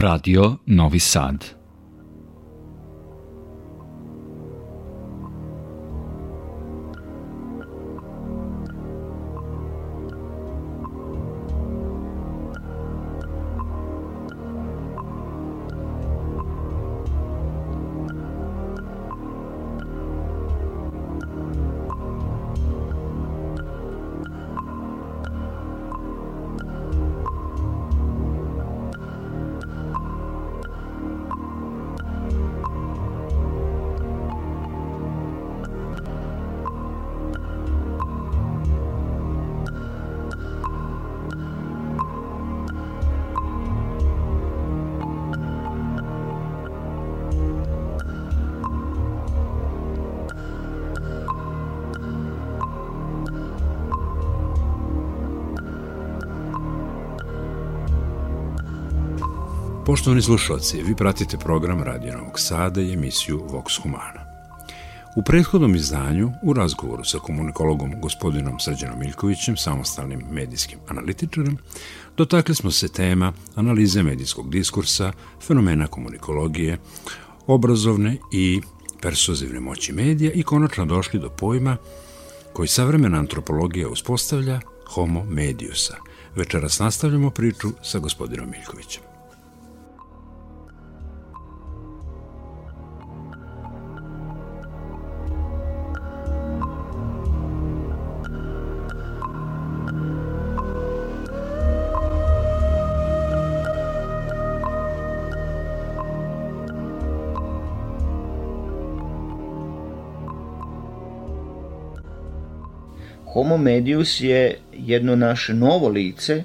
Radio Novi Sad Poštovani slušalci, vi pratite program Radio Novog Sada i emisiju Vox Humana. U prethodnom izdanju, u razgovoru sa komunikologom gospodinom Srđanom Miljkovićem, samostalnim medijskim analitičarem, dotakli smo se tema analize medijskog diskursa, fenomena komunikologije, obrazovne i persozivne moći medija i konačno došli do pojma koji savremena antropologija uspostavlja homo mediusa. Večeras nastavljamo priču sa gospodinom Miljkovićem. Homo medius je jedno naše novo lice,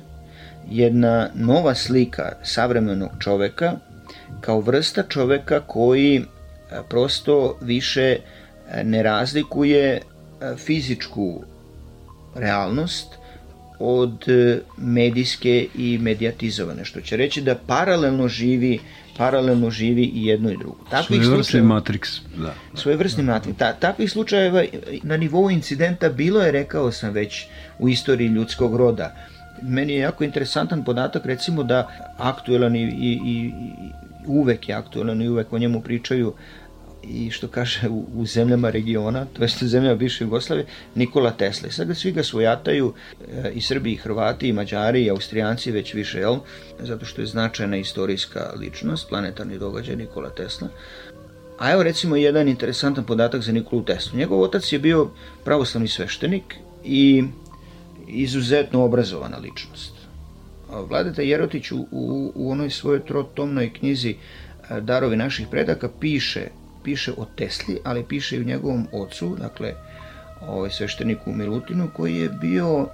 jedna nova slika savremenog čoveka kao vrsta čoveka koji e, prosto više e, ne razlikuje e, fizičku realnost od medijske i medijatizovane, što će reći da paralelno živi paralelno živi i jedno i drugo. Takvih Svojevrsni matriks. Da. Svojevrsni da. matriks. Ta, takvih slučajeva na nivou incidenta bilo je, rekao sam već, u istoriji ljudskog roda. Meni je jako interesantan podatak, recimo da aktuelan i, i, i uvek je aktuelan i uvek o njemu pričaju i što kaže u, u zemljama regiona, to jest u zemljama bivše Jugoslavije, Nikola Tesla. I sad svi ga svojataju e, i Srbi, i Hrvati, i Mađari, i Austrijanci već više, jel? Zato što je značajna istorijska ličnost, planetarni događaj Nikola Tesla. A evo recimo jedan interesantan podatak za Nikolu Teslu. Njegov otac je bio pravoslavni sveštenik i izuzetno obrazovana ličnost. Vladeta Jerotić u, u, u onoj svojoj trotomnoj knjizi e, Darovi naših predaka piše piše o Tesli, ali piše i u njegovom ocu, dakle, ovaj svešteniku Milutinu, koji je bio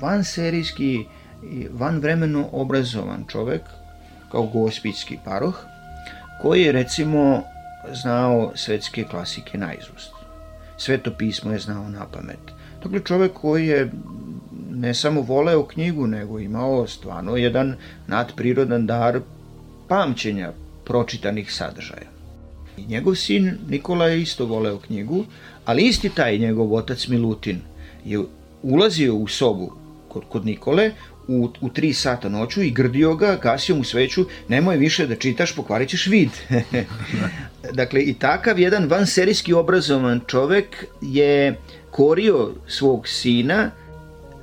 van serijski i van vremeno obrazovan čovek, kao gospitski paroh, koji je recimo znao svetske klasike na izust. Sveto pismo je znao na pamet. Dakle, čovek koji je ne samo voleo knjigu, nego imao stvarno jedan nadprirodan dar pamćenja pročitanih sadržaja. Njegov sin Nikola je isto voleo knjigu, ali isti taj njegov otac Milutin je ulazio u sobu kod, kod Nikole u, u tri sata noću i grdio ga, gasio mu sveću, nemoj više da čitaš, pokvarit ćeš vid. dakle, i takav jedan vanserijski obrazovan čovek je korio svog sina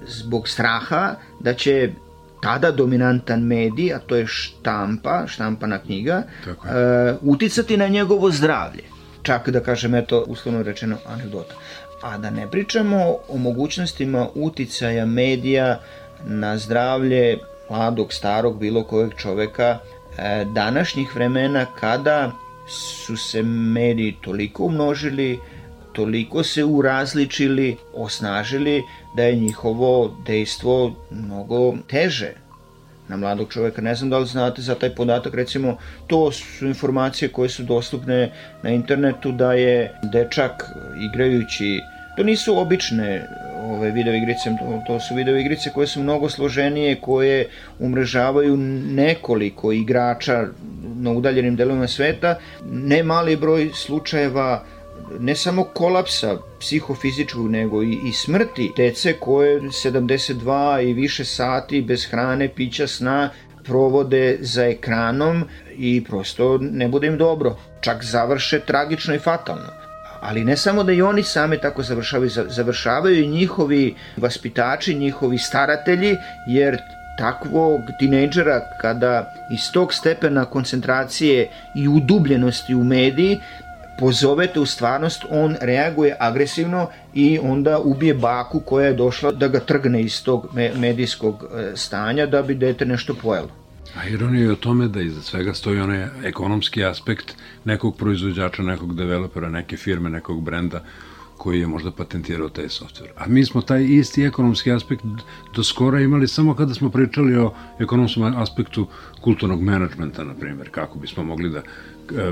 zbog straha da će tada dominantan medij, a to je štampa, štampana knjiga, uh, uticati na njegovo zdravlje. Čak da kažem, eto, uslovno rečeno, anegdota. A da ne pričamo o mogućnostima uticaja medija na zdravlje mladog, starog, bilo kojeg čoveka e, današnjih vremena kada su se mediji toliko umnožili, toliko se urazličili, osnažili, da je njihovo dejstvo mnogo teže na mladog čoveka. Ne znam da li znate za taj podatak, recimo, to su informacije koje su dostupne na internetu da je dečak igrajući To nisu obične ove video igrice, to, to su video igrice koje su mnogo složenije, koje umrežavaju nekoliko igrača na udaljenim delovima sveta. Ne mali broj slučajeva ne samo kolapsa psihofizičkog, nego i, i smrti dece koje 72 i više sati bez hrane, pića, sna provode za ekranom i prosto ne bude im dobro. Čak završe tragično i fatalno. Ali ne samo da i oni same tako završavaju, završavaju i njihovi vaspitači, njihovi staratelji, jer takvog tinejdžera kada iz tog stepena koncentracije i udubljenosti u mediji pozovete u stvarnost, on reaguje agresivno i onda ubije baku koja je došla da ga trgne iz tog medijskog e, stanja da bi dete nešto pojelo. A ironija je o tome da iza svega stoji onaj ekonomski aspekt nekog proizvođača, nekog developera, neke firme, nekog brenda koji je možda patentirao taj softver. A mi smo taj isti ekonomski aspekt do skora imali samo kada smo pričali o ekonomskom aspektu kulturnog menadžmenta, na primjer, kako bismo mogli da e,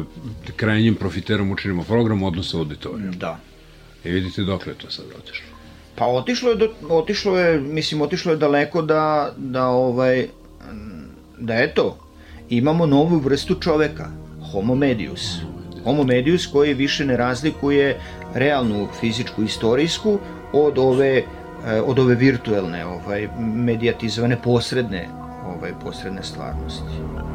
krajnjim profiterom učinimo program odnosno auditorijom. Da. I vidite dok je to sad otišlo. Pa otišlo je, do, otišlo je, mislim, otišlo je daleko da, da ovaj, da eto, imamo novu vrstu čoveka, homo medius. Homo medius koji više ne razlikuje realnu fizičku istorijsku od ove eh, od ove virtuelne, ovaj medijatizovane posredne, ovaj posredne stvarnosti.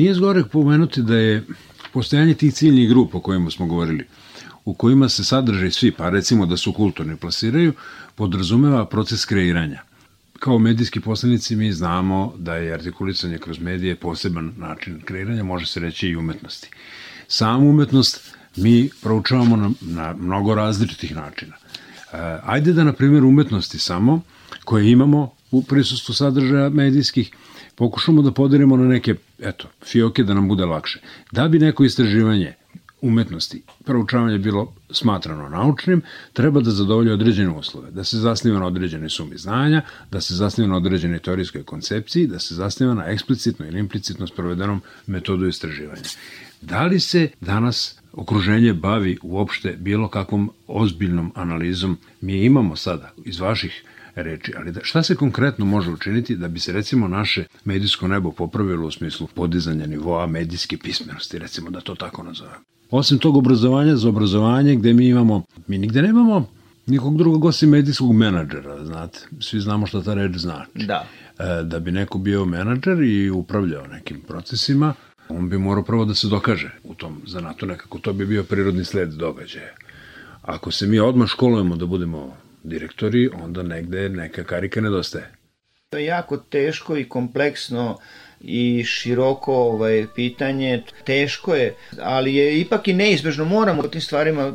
Nije zgorek pomenuti da je postojanje tih ciljnih grupa o kojima smo govorili, u kojima se sadržaj svi, pa recimo da su kulturni, plasiraju, podrazumeva proces kreiranja. Kao medijski poslanici mi znamo da je artikulisanje kroz medije poseban način kreiranja, može se reći i umetnosti. Samu umetnost mi proučavamo na, na mnogo različitih načina. E, ajde da, na primjer, umetnosti samo, koje imamo u prisustvu sadržaja medijskih, pokušamo da podelimo na neke, eto, fioke da nam bude lakše. Da bi neko istraživanje umetnosti, proučavanje bilo smatrano naučnim, treba da zadovolje određene uslove, da se zasniva na određene sumi znanja, da se zasniva na određene teorijskoj koncepciji, da se zasniva na eksplicitno ili implicitno sprovedenom metodu istraživanja. Da li se danas okruženje bavi uopšte bilo kakvom ozbiljnom analizom? Mi imamo sada iz vaših reči, ali da, šta se konkretno može učiniti da bi se recimo naše medijsko nebo popravilo u smislu podizanja nivoa medijske pismenosti, recimo da to tako nazovem. Osim tog obrazovanja za obrazovanje gde mi imamo, mi nigde nemamo nikog drugog osim medijskog menadžera, znate. Svi znamo šta ta reč znači. Da. E, da bi neko bio menadžer i upravljao nekim procesima, on bi morao prvo da se dokaže u tom zanatu nekako. To bi bio prirodni sled događaja. Ako se mi odmah školujemo da budemo direktori, onda negde neka karika nedostaje. To je jako teško i kompleksno i široko ovaj pitanje. Teško je ali je ipak i neizbežno. Moramo o tim stvarima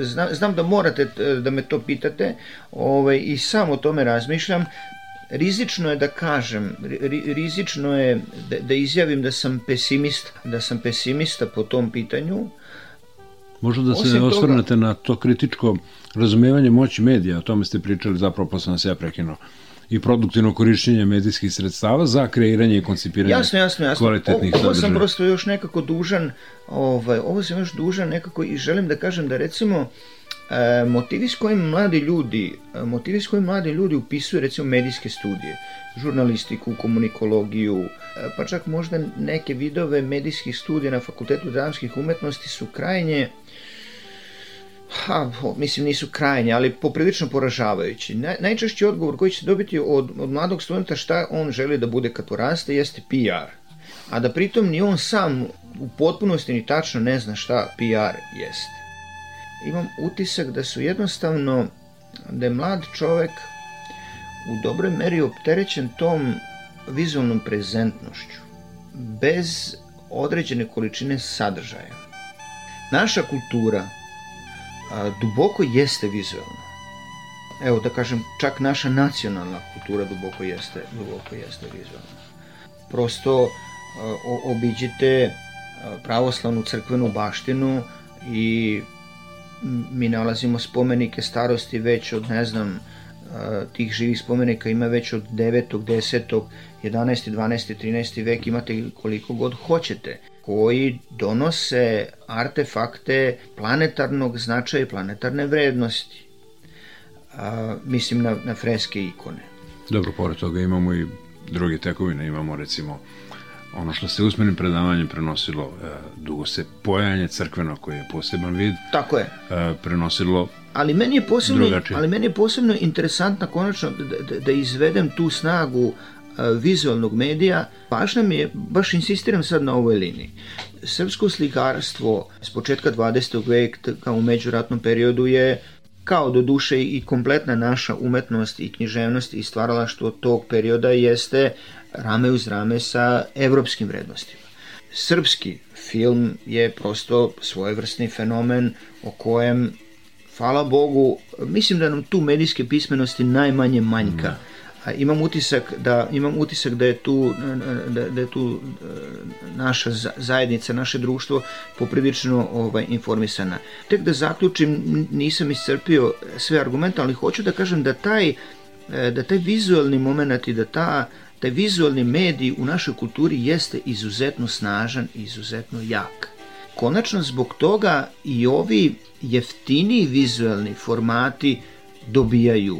znam, znam da morate da me to pitate ovaj i samo o tome razmišljam. Rizično je da kažem ri, rizično je da, da izjavim da sam pesimista da sam pesimista po tom pitanju Možda da se osvrnete toga... na to kritičko razumevanje moći medija, o tome ste pričali zapravo posle nas ja prekinuo i produktivno korišćenje medijskih sredstava za kreiranje i koncipiranje jasno, jasno, jasno. kvalitetnih ovo, ovo sam prosto još nekako dužan, ovaj, ovo sam još dužan nekako i želim da kažem da recimo e, motivi s kojim mladi ljudi, e, motivi s kojim mladi ljudi upisuju recimo medijske studije, žurnalistiku, komunikologiju, e, pa čak možda neke vidove medijskih studija na Fakultetu dramskih umetnosti su krajnje Ha, mislim nisu krajnje, ali poprilično poražavajući. Naj, najčešći odgovor koji će dobiti od, od mladog studenta šta on želi da bude kad poraste jeste PR. A da pritom ni on sam u potpunosti ni tačno ne zna šta PR jeste. Imam utisak da su jednostavno, da je mlad čovek u dobroj meri opterećen tom vizualnom prezentnošću, bez određene količine sadržaja. Naša kultura a, duboko jeste vizualna. Evo da kažem, čak naša nacionalna kultura duboko jeste, duboko jeste vizualna. Prosto o, obiđite pravoslavnu crkvenu baštinu i mi nalazimo spomenike starosti već od, ne znam, tih živih spomenika ima već od 9. 10. 11. 12. 13. vek, imate koliko god hoćete koji donose artefakte planetarnog značaja i planetarne vrednosti. A, mislim na, na freske ikone. Dobro, pored toga imamo i druge tekovine, imamo recimo ono što se usmenim predavanjem prenosilo, e, dugo se pojanje crkveno koje je poseban vid. Tako je. E, prenosilo ali meni je posebno drugačije. ali meni je posebno interesantno konačno da, da, da izvedem tu snagu vizualnog medija, baš nam je, baš insistiram sad na ovoj liniji. Srpsko slikarstvo s početka 20. veka u međuratnom periodu je kao do duše i kompletna naša umetnost i književnost i stvaralaštvo tog perioda jeste rame uz rame sa evropskim vrednostima. Srpski film je prosto svojevrsni fenomen o kojem, hvala Bogu, mislim da nam tu medijske pismenosti najmanje manjka. Mm imam utisak da imam utisak da je tu da, da je tu e, naša zajednica, naše društvo poprilično ovaj informisana. Tek da zaključim, nisam iscrpio sve argumente, ali hoću da kažem da taj e, da taj vizualni moment i da ta taj vizualni medij u našoj kulturi jeste izuzetno snažan i izuzetno jak. Konačno zbog toga i ovi jeftini vizualni formati dobijaju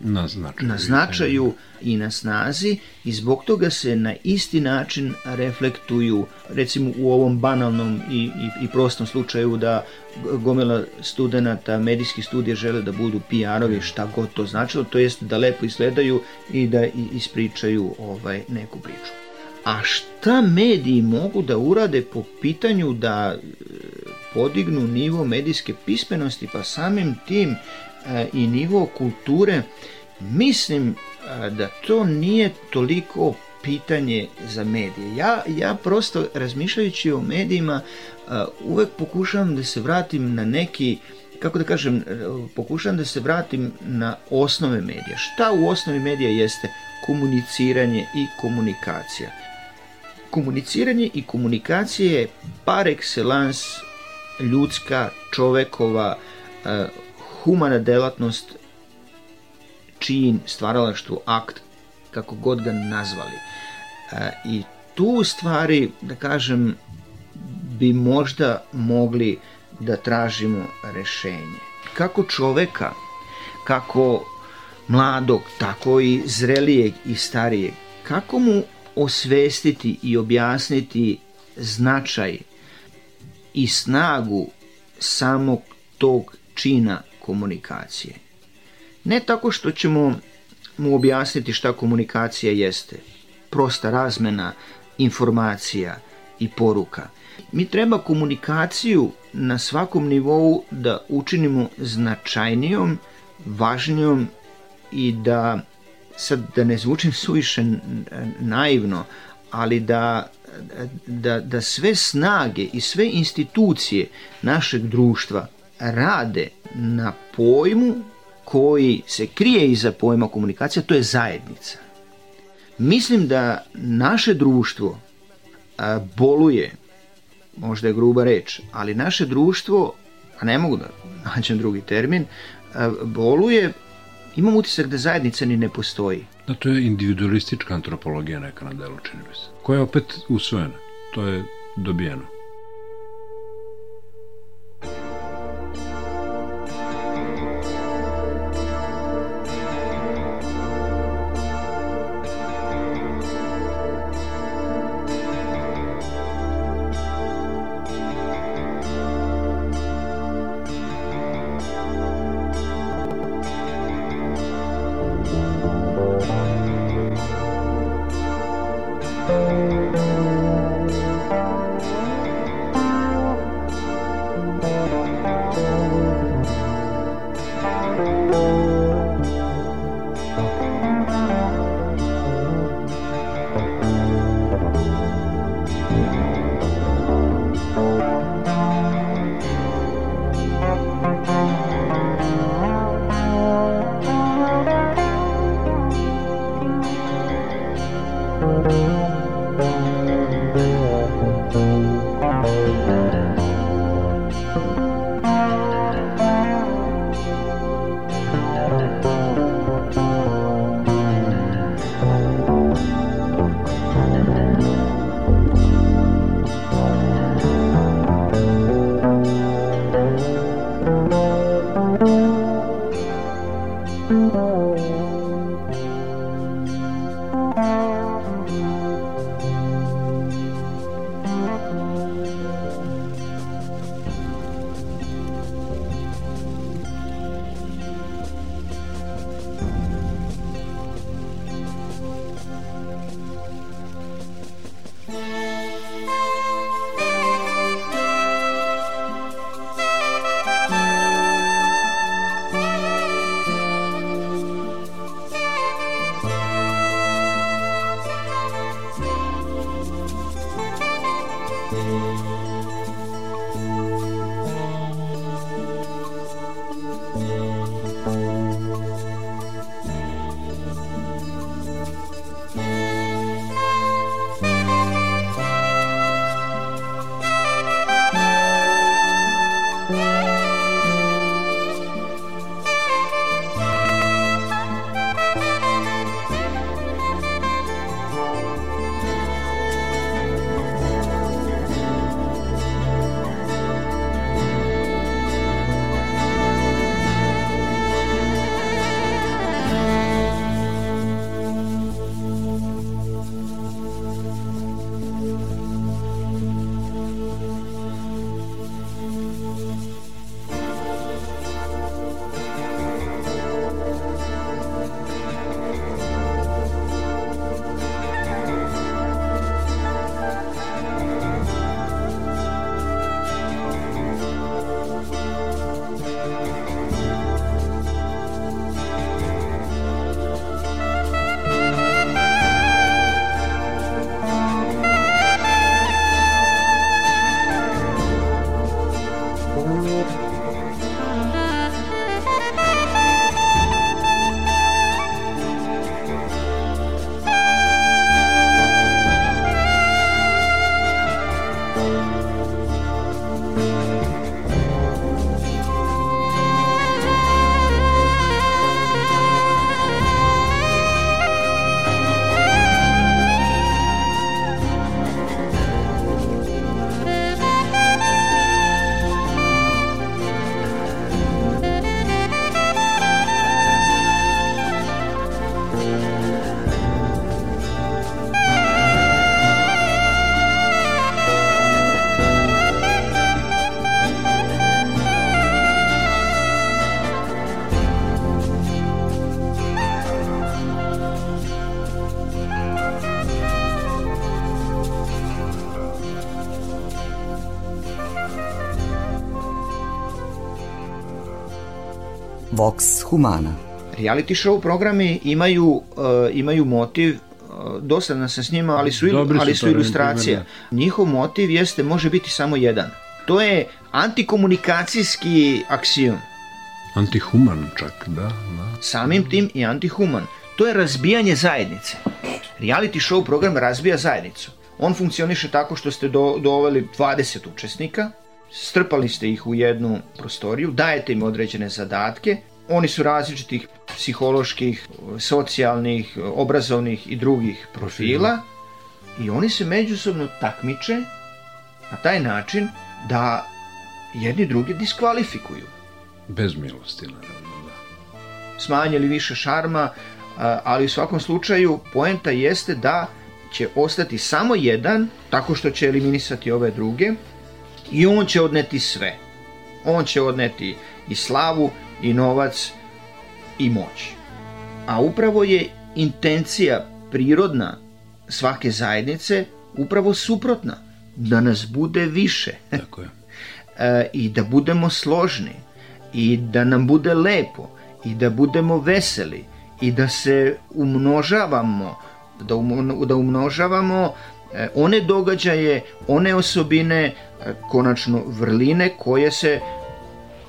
na značaju, na značaju i na snazi i zbog toga se na isti način reflektuju recimo u ovom banalnom i, i, i prostom slučaju da gomila studenta medijskih studija žele da budu PR-ovi šta god to značilo, to jest da lepo izgledaju i da ispričaju ovaj neku priču. A šta mediji mogu da urade po pitanju da e, podignu nivo medijske pismenosti, pa samim tim i nivo kulture, mislim e, da to nije toliko pitanje za medije. Ja, ja prosto razmišljajući o medijima uvek pokušavam da se vratim na neki kako da kažem, pokušavam da se vratim na osnove medija. Šta u osnovi medija jeste? Komuniciranje i komunikacija. Komuniciranje i komunikacija je par excellence ljudska, čovekova, humana delatnost, čin, stvaralaštvo, akt, kako god ga nazvali. I tu stvari, da kažem, bi možda mogli da tražimo rešenje. Kako čoveka, kako mladog, tako i zrelijeg i starijeg, kako mu osvestiti i objasniti značaj i snagu samog tog čina komunikacije. Ne tako što ćemo mu objasniti šta komunikacija jeste, prosta razmena informacija i poruka. Mi treba komunikaciju na svakom nivou da učinimo značajnijom, važnijom i da, sad da ne zvučim suviše naivno, ali da, da, da sve snage i sve institucije našeg društva rade na pojmu koji se krije iza pojma komunikacija, to je zajednica. Mislim da naše društvo boluje možda je gruba reč, ali naše društvo, a ne mogu da nađem drugi termin, boluje, imam utisak da zajednica ni ne postoji. Da, to je individualistička antropologija neka na delu, čini mi se. Koja je opet usvojena. To je dobijeno. Vox Humana. Reality show programi imaju, uh, imaju motiv uh, dosadna sam s njima, ali su, Dobri su ali su to ilustracija. primjeri. Njihov motiv jeste, može biti samo jedan. To je antikomunikacijski aksijom. Antihuman čak, da, da. Samim tim i antihuman. To je razbijanje zajednice. Reality show program razbija zajednicu. On funkcioniše tako što ste do, doveli 20 učesnika, strpali ste ih u jednu prostoriju, dajete im određene zadatke, oni su različitih psiholoških, socijalnih, obrazovnih i drugih profila i oni se međusobno takmiče na taj način da jedni drugi diskvalifikuju. Bez milosti, naravno, da. smanjili više šarma, ali u svakom slučaju poenta jeste da će ostati samo jedan, tako što će eliminisati ove druge, i on će odneti sve. On će odneti i slavu, i novac, i moć. A upravo je intencija prirodna svake zajednice upravo suprotna, da nas bude više Tako je. e, i da budemo složni i da nam bude lepo i da budemo veseli i da se umnožavamo da, um, da umnožavamo e, one događaje, one osobine, e, konačno vrline koje se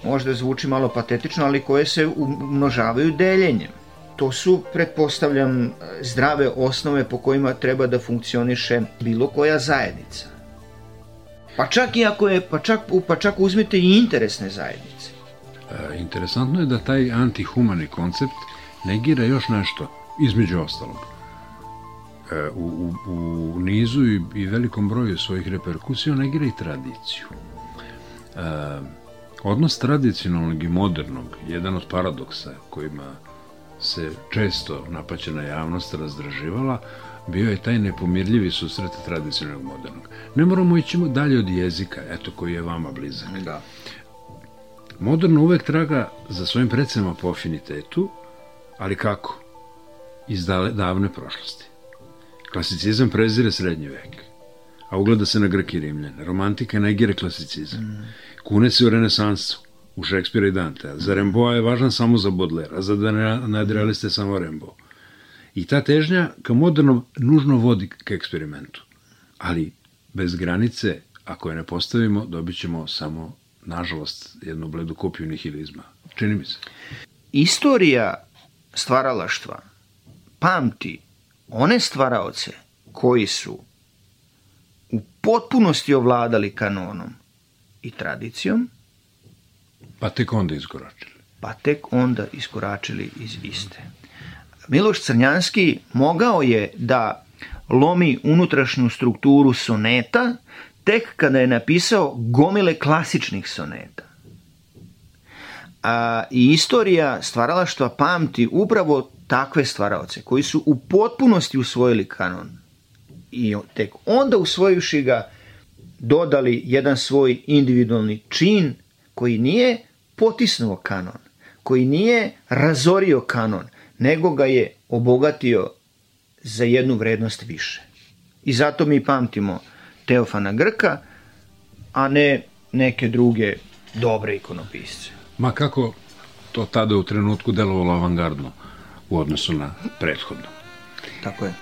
možda zvuči malo patetično, ali koje se umnožavaju deljenjem. To su, pretpostavljam, zdrave osnove po kojima treba da funkcioniše bilo koja zajednica. Pa čak i ako je, pa čak, pa čak uzmite i interesne zajednice. E, interesantno je da taj antihumani koncept negira još nešto, između ostalog. E, u, u, u nizu i, i velikom broju svojih reperkusija negira i tradiciju. E, odnos tradicionalnog i modernog, jedan od paradoksa kojima se često napaćena javnost razdraživala, bio je taj nepomirljivi susret tradicionalnog modernog. Ne moramo ići dalje od jezika, eto koji je vama blizak. Da. Moderno uvek traga za svojim predstavama po afinitetu, ali kako? Iz dale, davne prošlosti. Klasicizam prezire srednji vek, a ugleda se na Grki i Rimljane. Romantika negire klasicizam. Mm. Kune se u renesansu, u Šekspira i Dante. Za Remboa je važan samo za Baudelaire, a za nadrealiste samo Rembo. I ta težnja ka modernom nužno vodi ka eksperimentu. Ali bez granice, ako je ne postavimo, dobit ćemo samo, nažalost, jednu bledu kopiju nihilizma. Čini mi se. Istorija stvaralaštva pamti one stvaraoce koji su u potpunosti ovladali kanonom i tradicijom, Pa tek onda iskoračili. pa tek onda iskoračili iz iste. Miloš Crnjanski mogao je da lomi unutrašnju strukturu soneta tek kada je napisao gomile klasičnih soneta. A, I istorija stvaralaštva pamti upravo takve stvaraoce koji su u potpunosti usvojili kanon i tek onda usvojivši ga dodali jedan svoj individualni čin koji nije potisnuo kanon, koji nije razorio kanon, nego ga je obogatio za jednu vrednost više. I zato mi pamtimo Teofana Grka, a ne neke druge dobre ikonopisce. Ma kako to tada u trenutku delovalo avangardno u odnosu na prethodno. Tako je.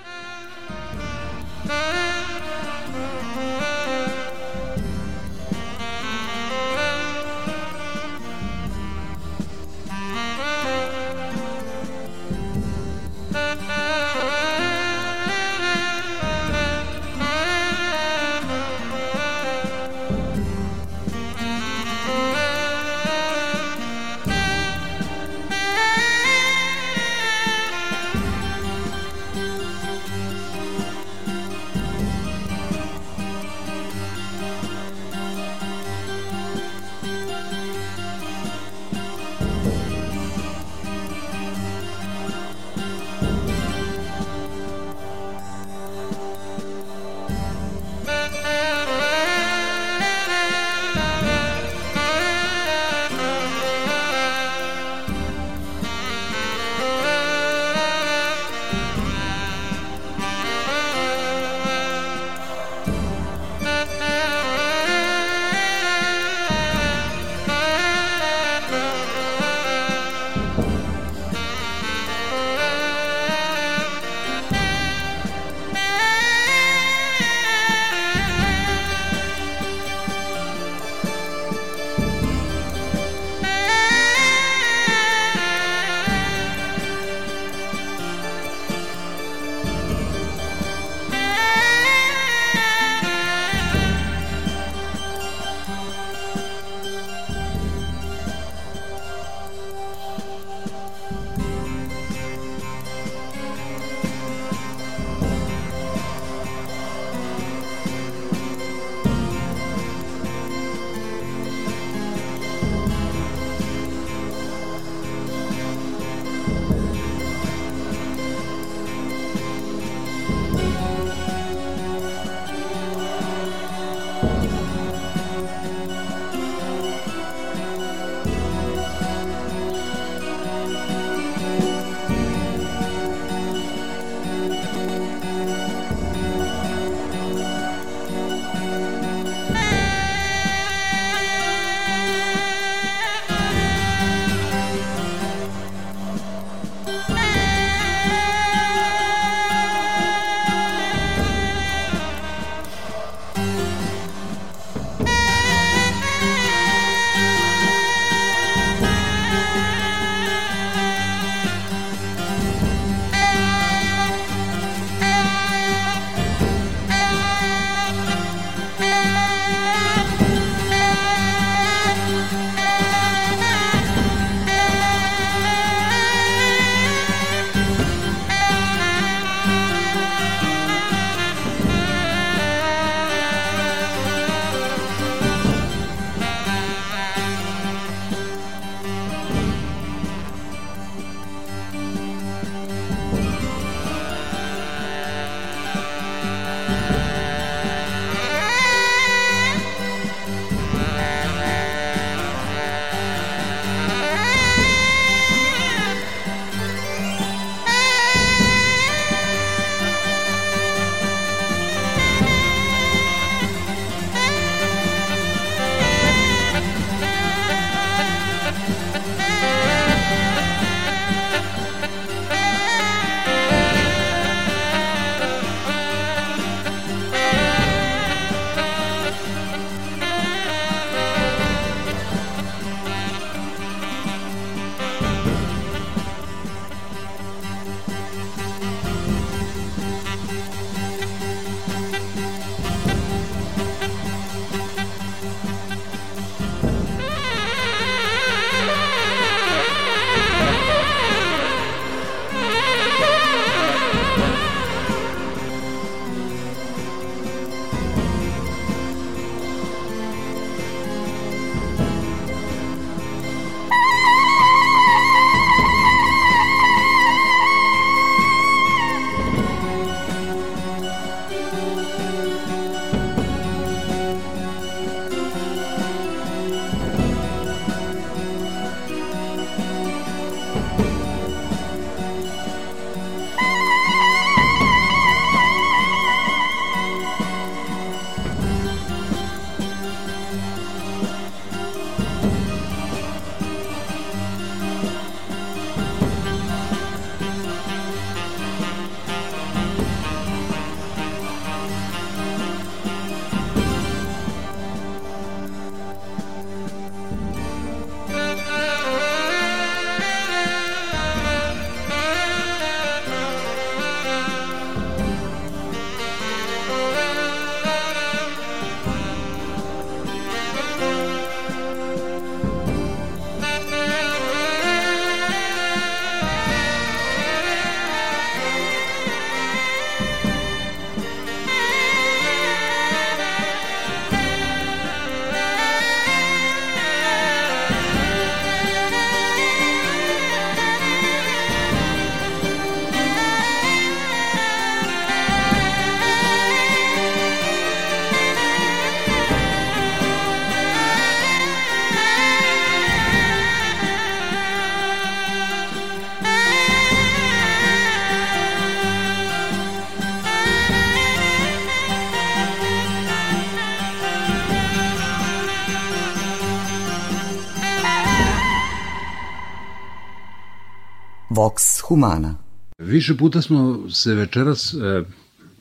Vox Humana. Više puta smo se večeras e,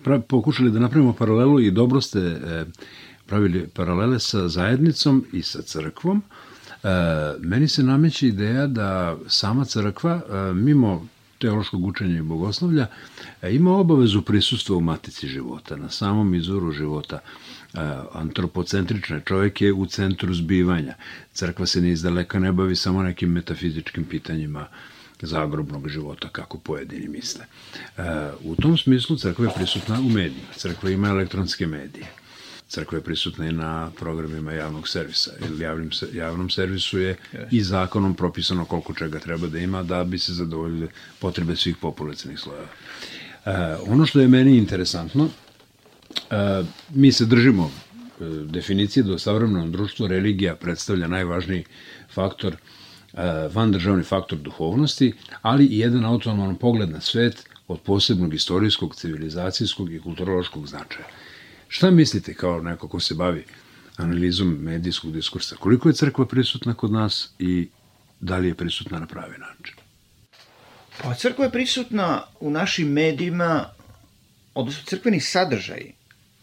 pra, pokušali da napravimo paralelu i dobro ste e, pravili paralele sa zajednicom i sa crkvom. E, meni se nameće ideja da sama crkva, mimo teološkog učenja i bogoslovlja, ima obavezu prisustva u matici života, na samom izvoru života e, antropocentrična. Čovjek je u centru zbivanja. Crkva se ni izdaleka ne bavi samo nekim metafizičkim pitanjima zagrobnog života, kako pojedini misle. E, u tom smislu crkva je prisutna u medijima. Crkva ima elektronske medije. Crkva je prisutna i na programima javnog servisa. Ili javnim, javnom servisu je i zakonom propisano koliko čega treba da ima da bi se zadovoljile potrebe svih populacijnih slojeva. E, ono što je meni interesantno, e, mi se držimo e, definicije da u savremenom društvu religija predstavlja najvažniji faktor E, van državni faktor duhovnosti, ali i jedan autonoman pogled na svet od posebnog istorijskog, civilizacijskog i kulturološkog značaja. Šta mislite kao neko ko se bavi analizom medijskog diskursa? Koliko je crkva prisutna kod nas i da li je prisutna na pravi način? Pa crkva je prisutna u našim medijima, odnosno crkveni sadržaji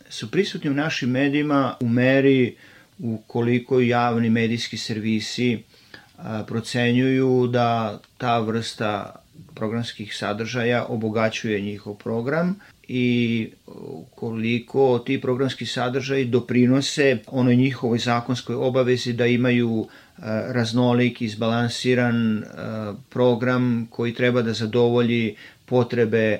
su prisutni u našim medijima u meri u koliko javni medijski servisi procenjuju da ta vrsta programskih sadržaja obogaćuje njihov program i koliko ti programski sadržaji doprinose onoj njihovoj zakonskoj obavezi da imaju raznolik, izbalansiran program koji treba da zadovolji potrebe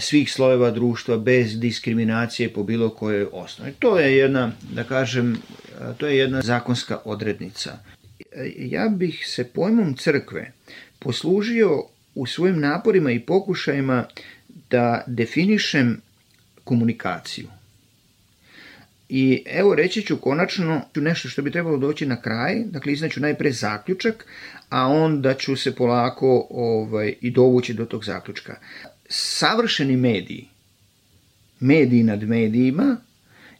svih slojeva društva bez diskriminacije po bilo kojoj osnovi. To je jedna, da kažem, to je jedna zakonska odrednica ja bih se pojmom crkve poslužio u svojim naporima i pokušajima da definišem komunikaciju. I evo reći ću konačno nešto što bi trebalo doći na kraj, dakle iznaću najpre zaključak, a onda ću se polako ovaj, i dovući do tog zaključka. Savršeni mediji, mediji nad medijima,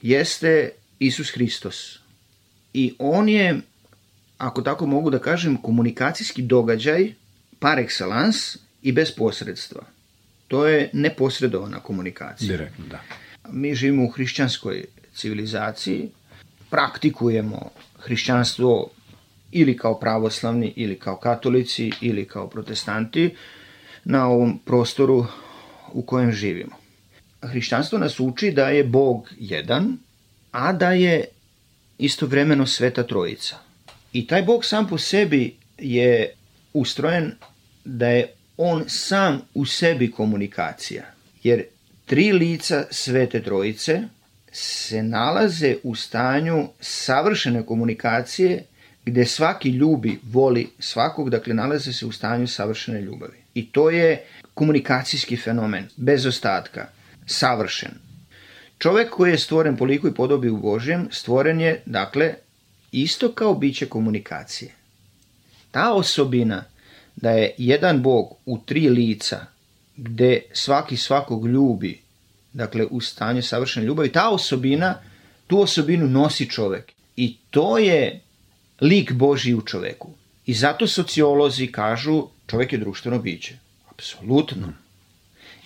jeste Isus Hristos. I on je ako tako mogu da kažem, komunikacijski događaj par excellence i bez posredstva. To je neposredovana komunikacija. Direktno, da. Mi živimo u hrišćanskoj civilizaciji, praktikujemo hrišćanstvo ili kao pravoslavni, ili kao katolici, ili kao protestanti na ovom prostoru u kojem živimo. Hrišćanstvo nas uči da je Bog jedan, a da je istovremeno Sveta Trojica – I taj Bog sam po sebi je ustrojen da je on sam u sebi komunikacija. Jer tri lica Svete Trojice se nalaze u stanju savršene komunikacije gde svaki ljubi, voli svakog, dakle nalaze se u stanju savršene ljubavi. I to je komunikacijski fenomen, bez ostatka, savršen. Čovek koji je stvoren po liku i podobi u Božjem, stvoren je, dakle, isto kao biće komunikacije. Ta osobina da je jedan Bog u tri lica, gde svaki svakog ljubi, dakle u stanju savršene ljubavi, ta osobina, tu osobinu nosi čovek. I to je lik Boži u čoveku. I zato sociolozi kažu čovek je društveno biće. Apsolutno.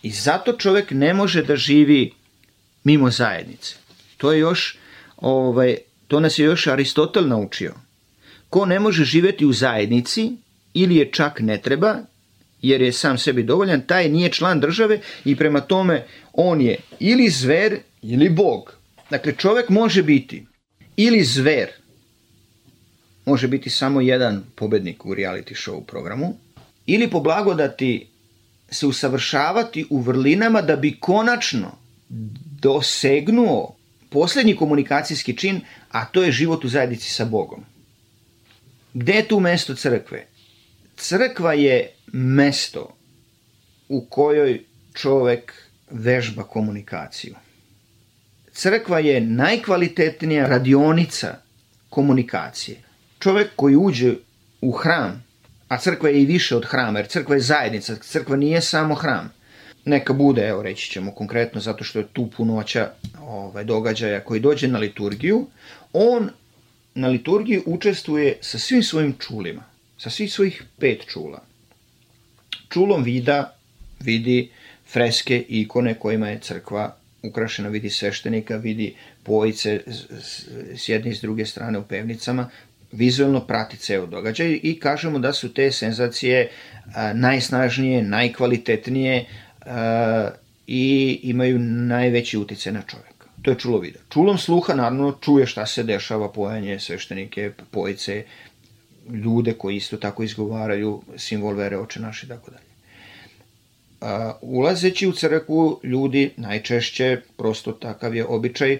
I zato čovek ne može da živi mimo zajednice. To je još ovaj, To nas je još Aristotel naučio. Ko ne može živeti u zajednici ili je čak ne treba, jer je sam sebi dovoljan, taj nije član države i prema tome on je ili zver ili bog. Dakle, čovek može biti ili zver, može biti samo jedan pobednik u reality show programu, ili po blagodati se usavršavati u vrlinama da bi konačno dosegnuo poslednji komunikacijski čin, a to je život u zajednici sa Bogom. Gde je tu mesto crkve? Crkva je mesto u kojoj čovek vežba komunikaciju. Crkva je najkvalitetnija radionica komunikacije. Čovek koji uđe u hram, a crkva je i više od hrama, jer crkva je zajednica, crkva nije samo hram neka bude, evo reći ćemo konkretno, zato što je tu punoća ovaj, događaja koji dođe na liturgiju, on na liturgiji učestvuje sa svim svojim čulima, sa svih svojih pet čula. čulom vida vidi freske ikone kojima je crkva ukrašena, vidi sveštenika, vidi pojice s jedne i s druge strane u pevnicama, vizualno prati ceo događaj i kažemo da su te senzacije najsnažnije, najkvalitetnije i imaju najveći utice na čoveka. To je čulo vida. Čulom sluha naravno čuje šta se dešava, pojanje, sveštenike, pojice, ljude koji isto tako izgovaraju simbol vere, oče naše i tako dalje. A, ulazeći u crkvu, ljudi najčešće, prosto takav je običaj,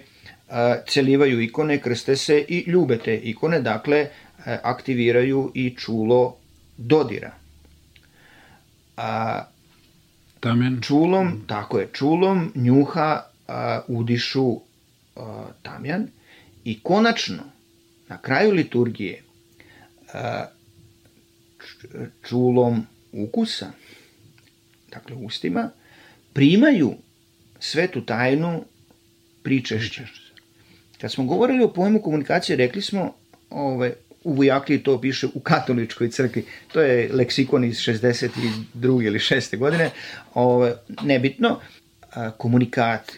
a, celivaju ikone, krste se i ljube te ikone, dakle, a, aktiviraju i čulo dodira. A, Tamjan? Čulom, tako je, čulom njuha a, udišu a, tamjan i konačno, na kraju liturgije, a, čulom ukusa, dakle ustima, primaju svetu tajnu pričešća. Kad smo govorili o pojmu komunikacije, rekli smo, ove, u Vujakliji to piše u katoličkoj crkvi, to je leksikon iz 62. ili 6. godine, ove, nebitno, komunikat,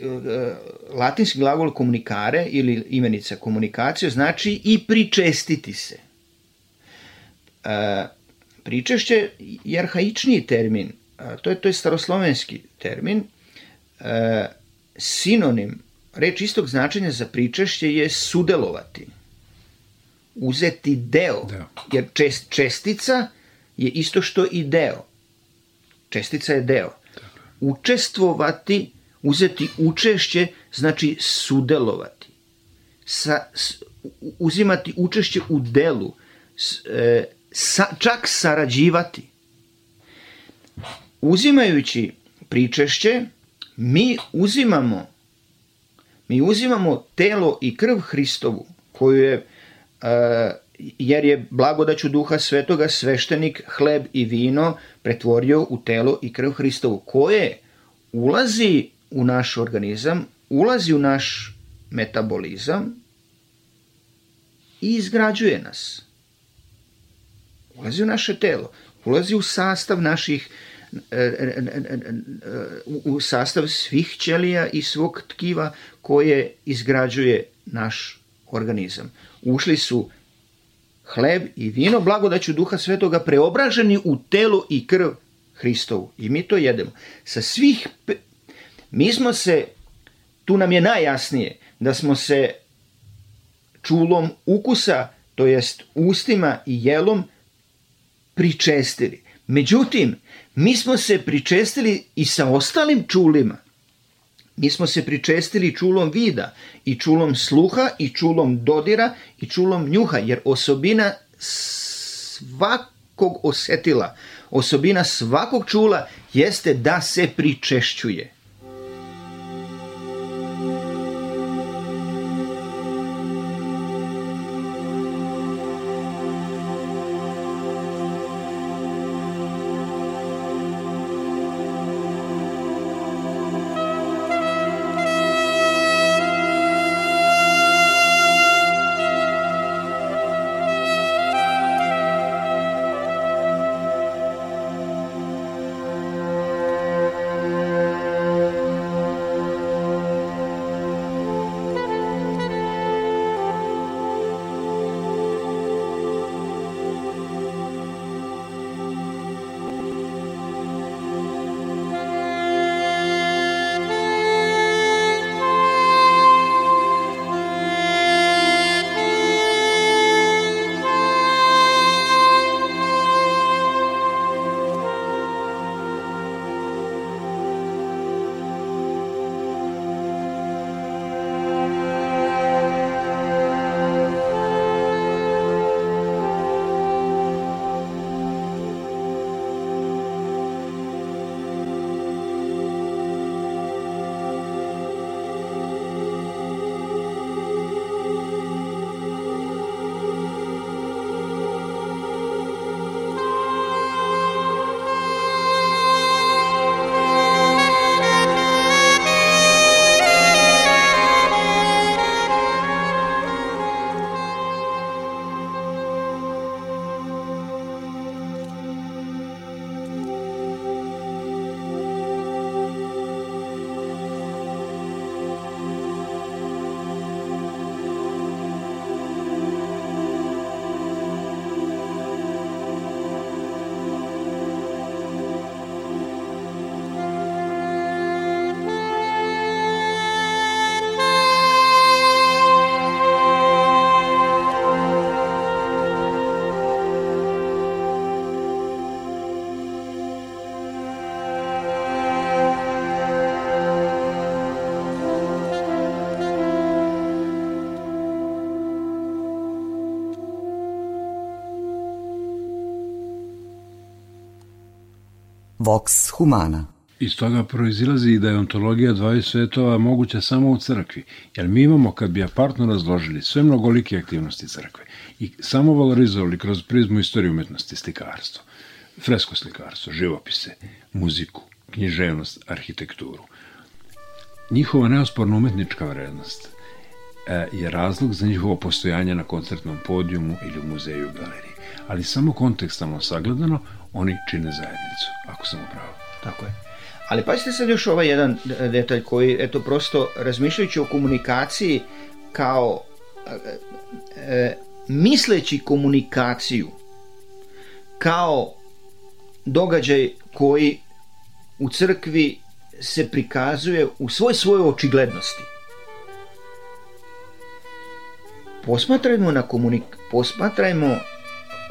latinski glagol komunikare ili imenica komunikacija znači i pričestiti se. Pričešće je arhaičniji termin to je, to je staroslovenski termin, e, sinonim, reč istog značenja za pričešće je sudelovati, uzeti deo, deo. jer čest, čestica je isto što i deo. Čestica je deo. Učestvovati, uzeti učešće, znači sudelovati. Sa, uzimati učešće u delu, e, sa, čak sarađivati uzimajući pričešće, mi uzimamo mi uzimamo telo i krv Hristovu, koju je, jer je blagodaću duha svetoga sveštenik hleb i vino pretvorio u telo i krv Hristovu, koje ulazi u naš organizam, ulazi u naš metabolizam i izgrađuje nas. Ulazi u naše telo, ulazi u sastav naših u sastav svih ćelija i svog tkiva koje izgrađuje naš organizam. Ušli su hleb i vino, blagodaću duha svetoga, preobraženi u telo i krv Hristovu. I mi to jedemo. Sa svih, mi smo se, tu nam je najjasnije, da smo se čulom ukusa, to jest ustima i jelom, pričestili. Međutim, mi smo se pričestili i sa ostalim čulima. Mi smo se pričestili čulom vida i čulom sluha i čulom dodira i čulom njuha, jer osobina svakog osetila, osobina svakog čula jeste da se pričešćuje. Vox Humana. Iz toga proizilazi i da je ontologija dvaju svetova moguća samo u crkvi, jer mi imamo, kad bi apartno razložili sve mnogolike aktivnosti crkve i samo valorizovali kroz prizmu istorije umetnosti, slikarstvo, fresko slikarstvo, živopise, muziku, književnost, arhitekturu, njihova neosporna umetnička vrednost e, je razlog za njihovo postojanje na koncertnom podijumu ili u muzeju i galeriji. Ali samo kontekstalno sagledano, oni čine zajednicu, ako sam upravo. Tako je. Ali pazite sad još ovaj jedan detalj koji, eto, prosto razmišljajući o komunikaciji kao e, e, misleći komunikaciju kao događaj koji u crkvi se prikazuje u svoj svojoj očiglednosti. Posmatrajmo na komunik posmatrajmo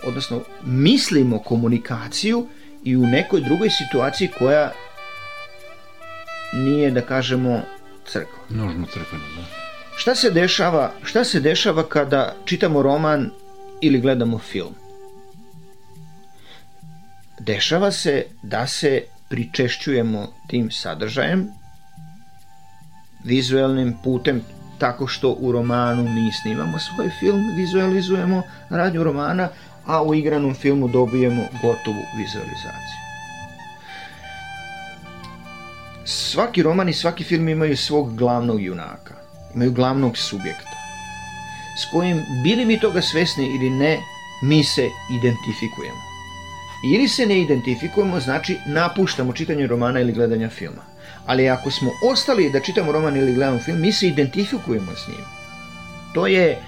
odnosno mislimo komunikaciju i u nekoj drugoj situaciji koja nije da kažemo crkva. Nužno crkveno, da. Šta se dešava, šta se dešava kada čitamo roman ili gledamo film? Dešava se da se pričešćujemo tim sadržajem vizuelnim putem tako što u romanu mi snimamo svoj film, vizualizujemo radnju romana, a u igranom filmu dobijemo gotovu vizualizaciju. Svaki roman i svaki film imaju svog glavnog junaka, imaju glavnog subjekta, s kojim, bili mi toga svesni ili ne, mi se identifikujemo. Ili se ne identifikujemo, znači napuštamo čitanje romana ili gledanja filma. Ali ako smo ostali da čitamo roman ili gledamo film, mi se identifikujemo s njim. To je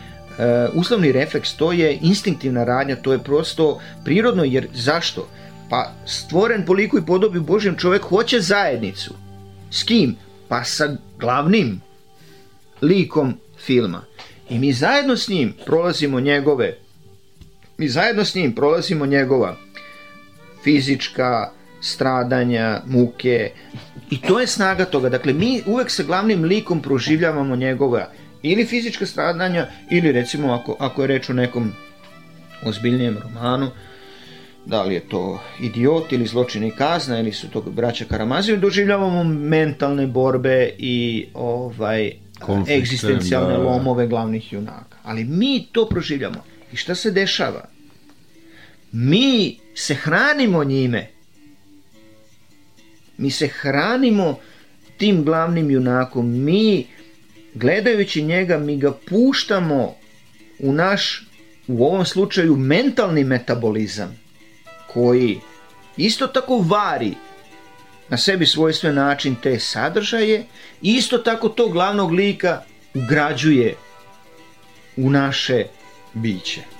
uslovni refleks, to je instinktivna radnja, to je prosto prirodno, jer zašto? Pa stvoren po liku i podobi Božjem čovjek hoće zajednicu. S kim? Pa sa glavnim likom filma. I mi zajedno s njim prolazimo njegove mi zajedno s njim prolazimo njegova fizička stradanja, muke i to je snaga toga. Dakle, mi uvek sa glavnim likom proživljavamo njegova ili fizička stradanja ili recimo ako, ako je reč o nekom ozbiljnijem romanu, da li je to idiot ili zločin i kazna ili su to braća Karamaziju, doživljavamo mentalne borbe i ovaj Konflikte, egzistencijalne da. lomove glavnih junaka. Ali mi to proživljamo. I šta se dešava? Mi se hranimo njime. Mi se hranimo tim glavnim junakom. Mi, gledajući njega, mi ga puštamo u naš, u ovom slučaju, mentalni metabolizam, koji isto tako vari na sebi svojstven način te sadržaje i isto tako to glavnog lika ugrađuje u naše biće.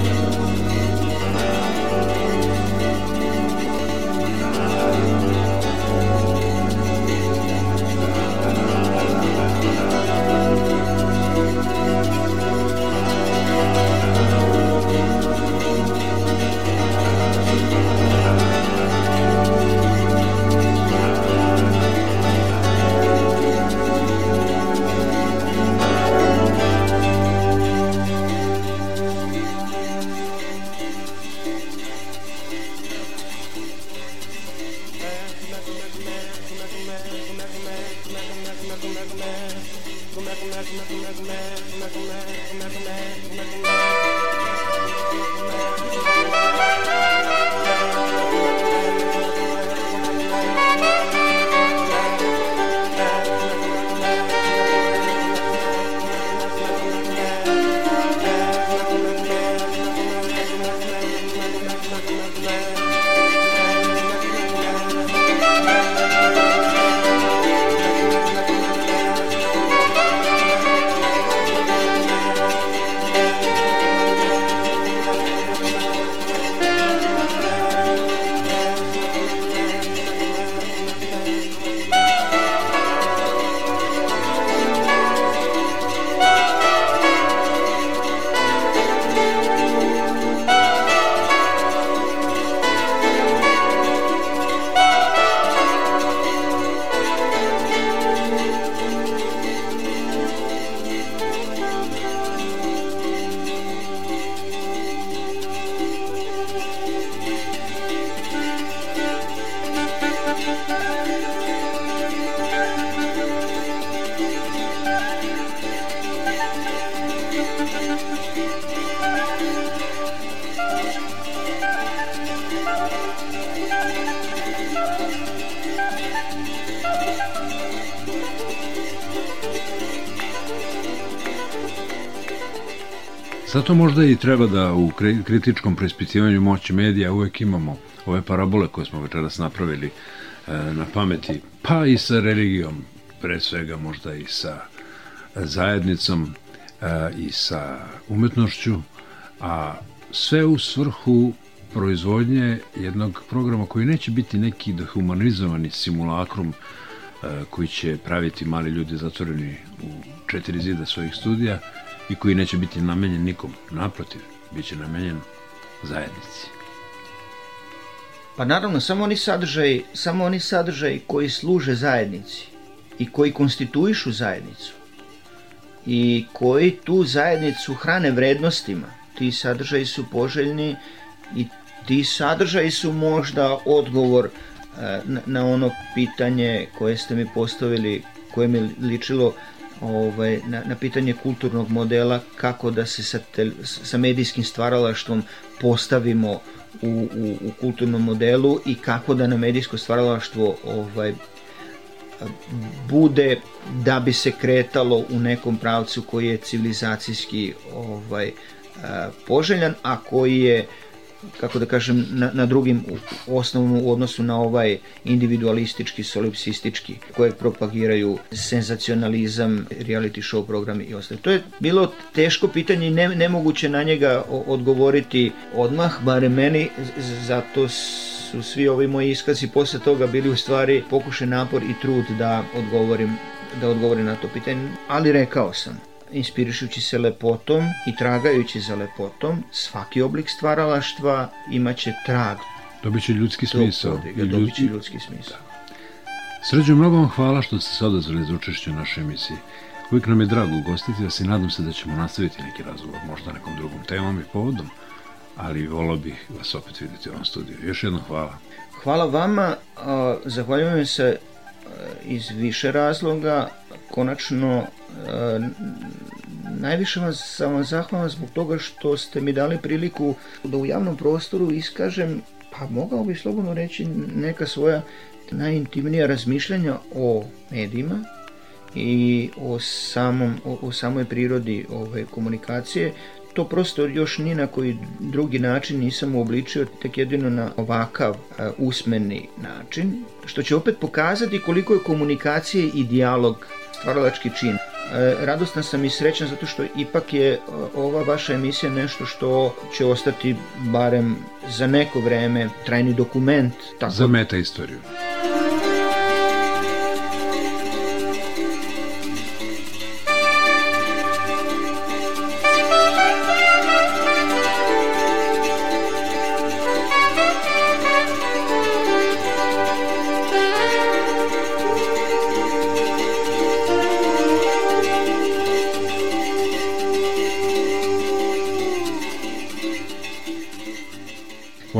Zato možda i treba da u kritičkom preispitivanju moći medija uvek imamo ove parabole koje smo večeras napravili e, na pameti, pa i sa religijom, pre svega možda i sa zajednicom e, i sa umetnošću, a sve u svrhu proizvodnje jednog programa koji neće biti neki dehumanizovani simulakrum e, koji će praviti mali ljudi zatvoreni u četiri zida svojih studija, i koji neće biti namenjen nikom. Naprotiv, bit će namenjen zajednici. Pa naravno, samo oni sadržaj, samo oni sadržaj koji služe zajednici i koji konstituišu zajednicu i koji tu zajednicu hrane vrednostima, ti sadržaji su poželjni i ti sadržaji su možda odgovor e, na, ono pitanje koje ste mi postavili, koje mi ličilo ovaj, na, na pitanje kulturnog modela kako da se sa, tel, sa medijskim stvaralaštvom postavimo u, u, u kulturnom modelu i kako da na medijsko stvaralaštvo ovaj, bude da bi se kretalo u nekom pravcu koji je civilizacijski ovaj, poželjan, a koji je kako da kažem, na, na drugim osnovnom u odnosu na ovaj individualistički, solipsistički, kojeg propagiraju senzacionalizam, reality show programi i ostalo. To je bilo teško pitanje i ne, nemoguće na njega odgovoriti odmah, bare meni, zato su svi ovi moji iskazi posle toga bili u stvari pokušaj napor i trud da odgovorim da odgovorim na to pitanje, ali rekao sam, inspirišući se lepotom i tragajući za lepotom, svaki oblik stvaralaštva imaće trag. Dobit će ljudski smisao. Podviga, dobit će ljudski smisao. Sređo, mnogo vam hvala što ste se odazvali za učešće u našoj emisiji. Uvijek nam je drago ugostiti vas i nadam se da ćemo nastaviti neki razgovor, možda nekom drugom temom i povodom, ali volao bih vas opet vidjeti u ovom studiju. Još jednom hvala. Hvala vama, zahvaljujem se iz više razloga. Konačno najviše vam, sam vam zahvalan zbog toga što ste mi dali priliku da u javnom prostoru iskažem, pa mogao bih slobodno reći, neka svoja najintimnija razmišljanja o medijima i o, samom, o, o samoj prirodi ove komunikacije, to prosto još ni na koji drugi način nisam uobličio, tek jedino na ovakav uh, usmeni način, što će opet pokazati koliko je komunikacije i dijalog stvaralački čin. E, radostan sam i srećan zato što ipak je ova vaša emisija nešto što će ostati barem za neko vreme trajni dokument. Tako... Za meta istoriju.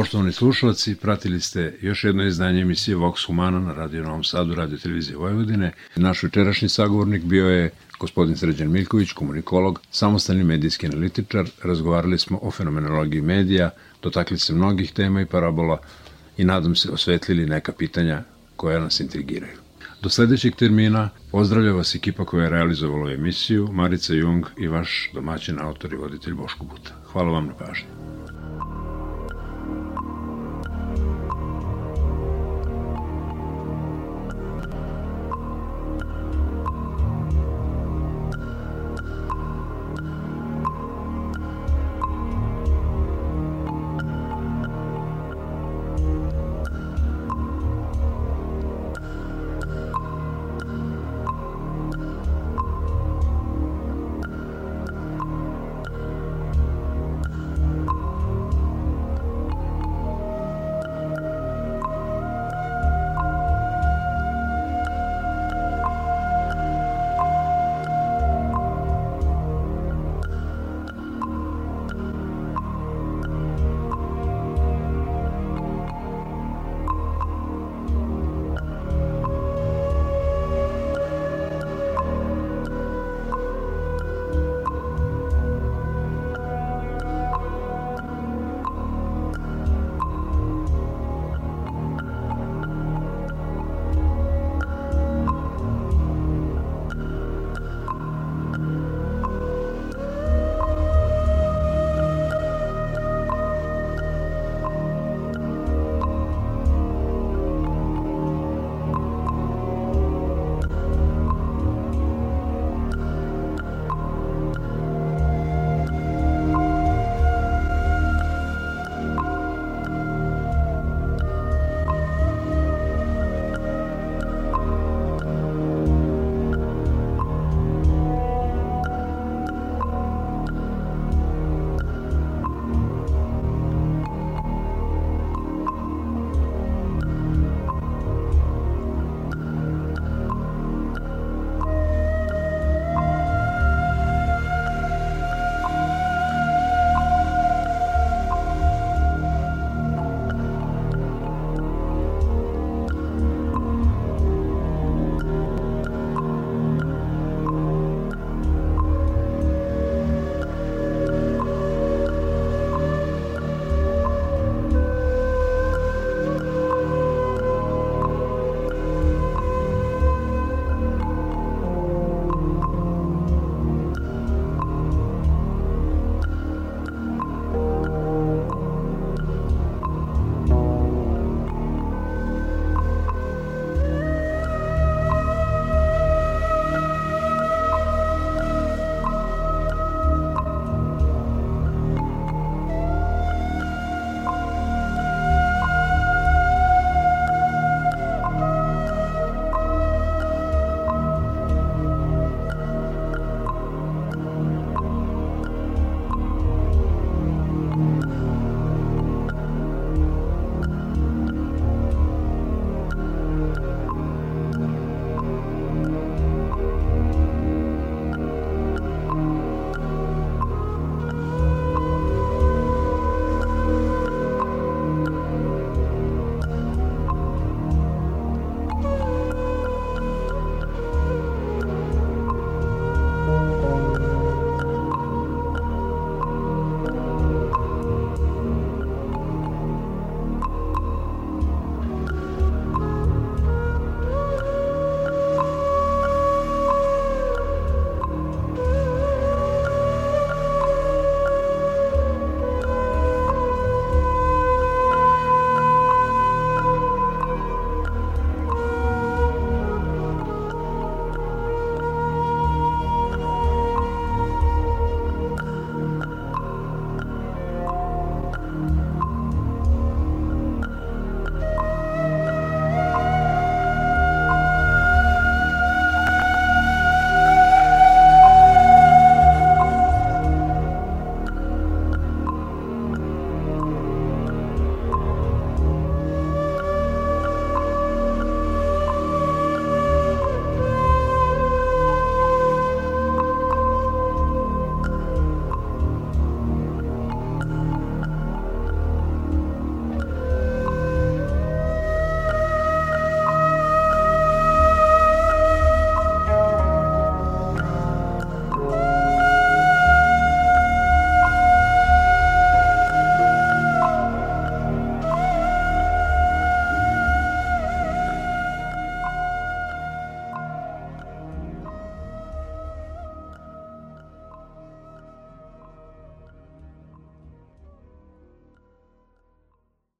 Poštovani slušalci, pratili ste još jedno izdanje emisije Vox Humana na Radio Novom Sadu, Radio Televizije Vojvodine. Naš večerašnji sagovornik bio je gospodin Sređan Miljković, komunikolog, samostalni medijski analitičar. Razgovarali smo o fenomenologiji medija, dotakli se mnogih tema i parabola i nadam se osvetlili neka pitanja koja nas intrigiraju. Do sledećeg termina pozdravlja vas ekipa koja je realizovala emisiju, Marica Jung i vaš domaćin autor i voditelj Boško Buta. Hvala vam na pažnju.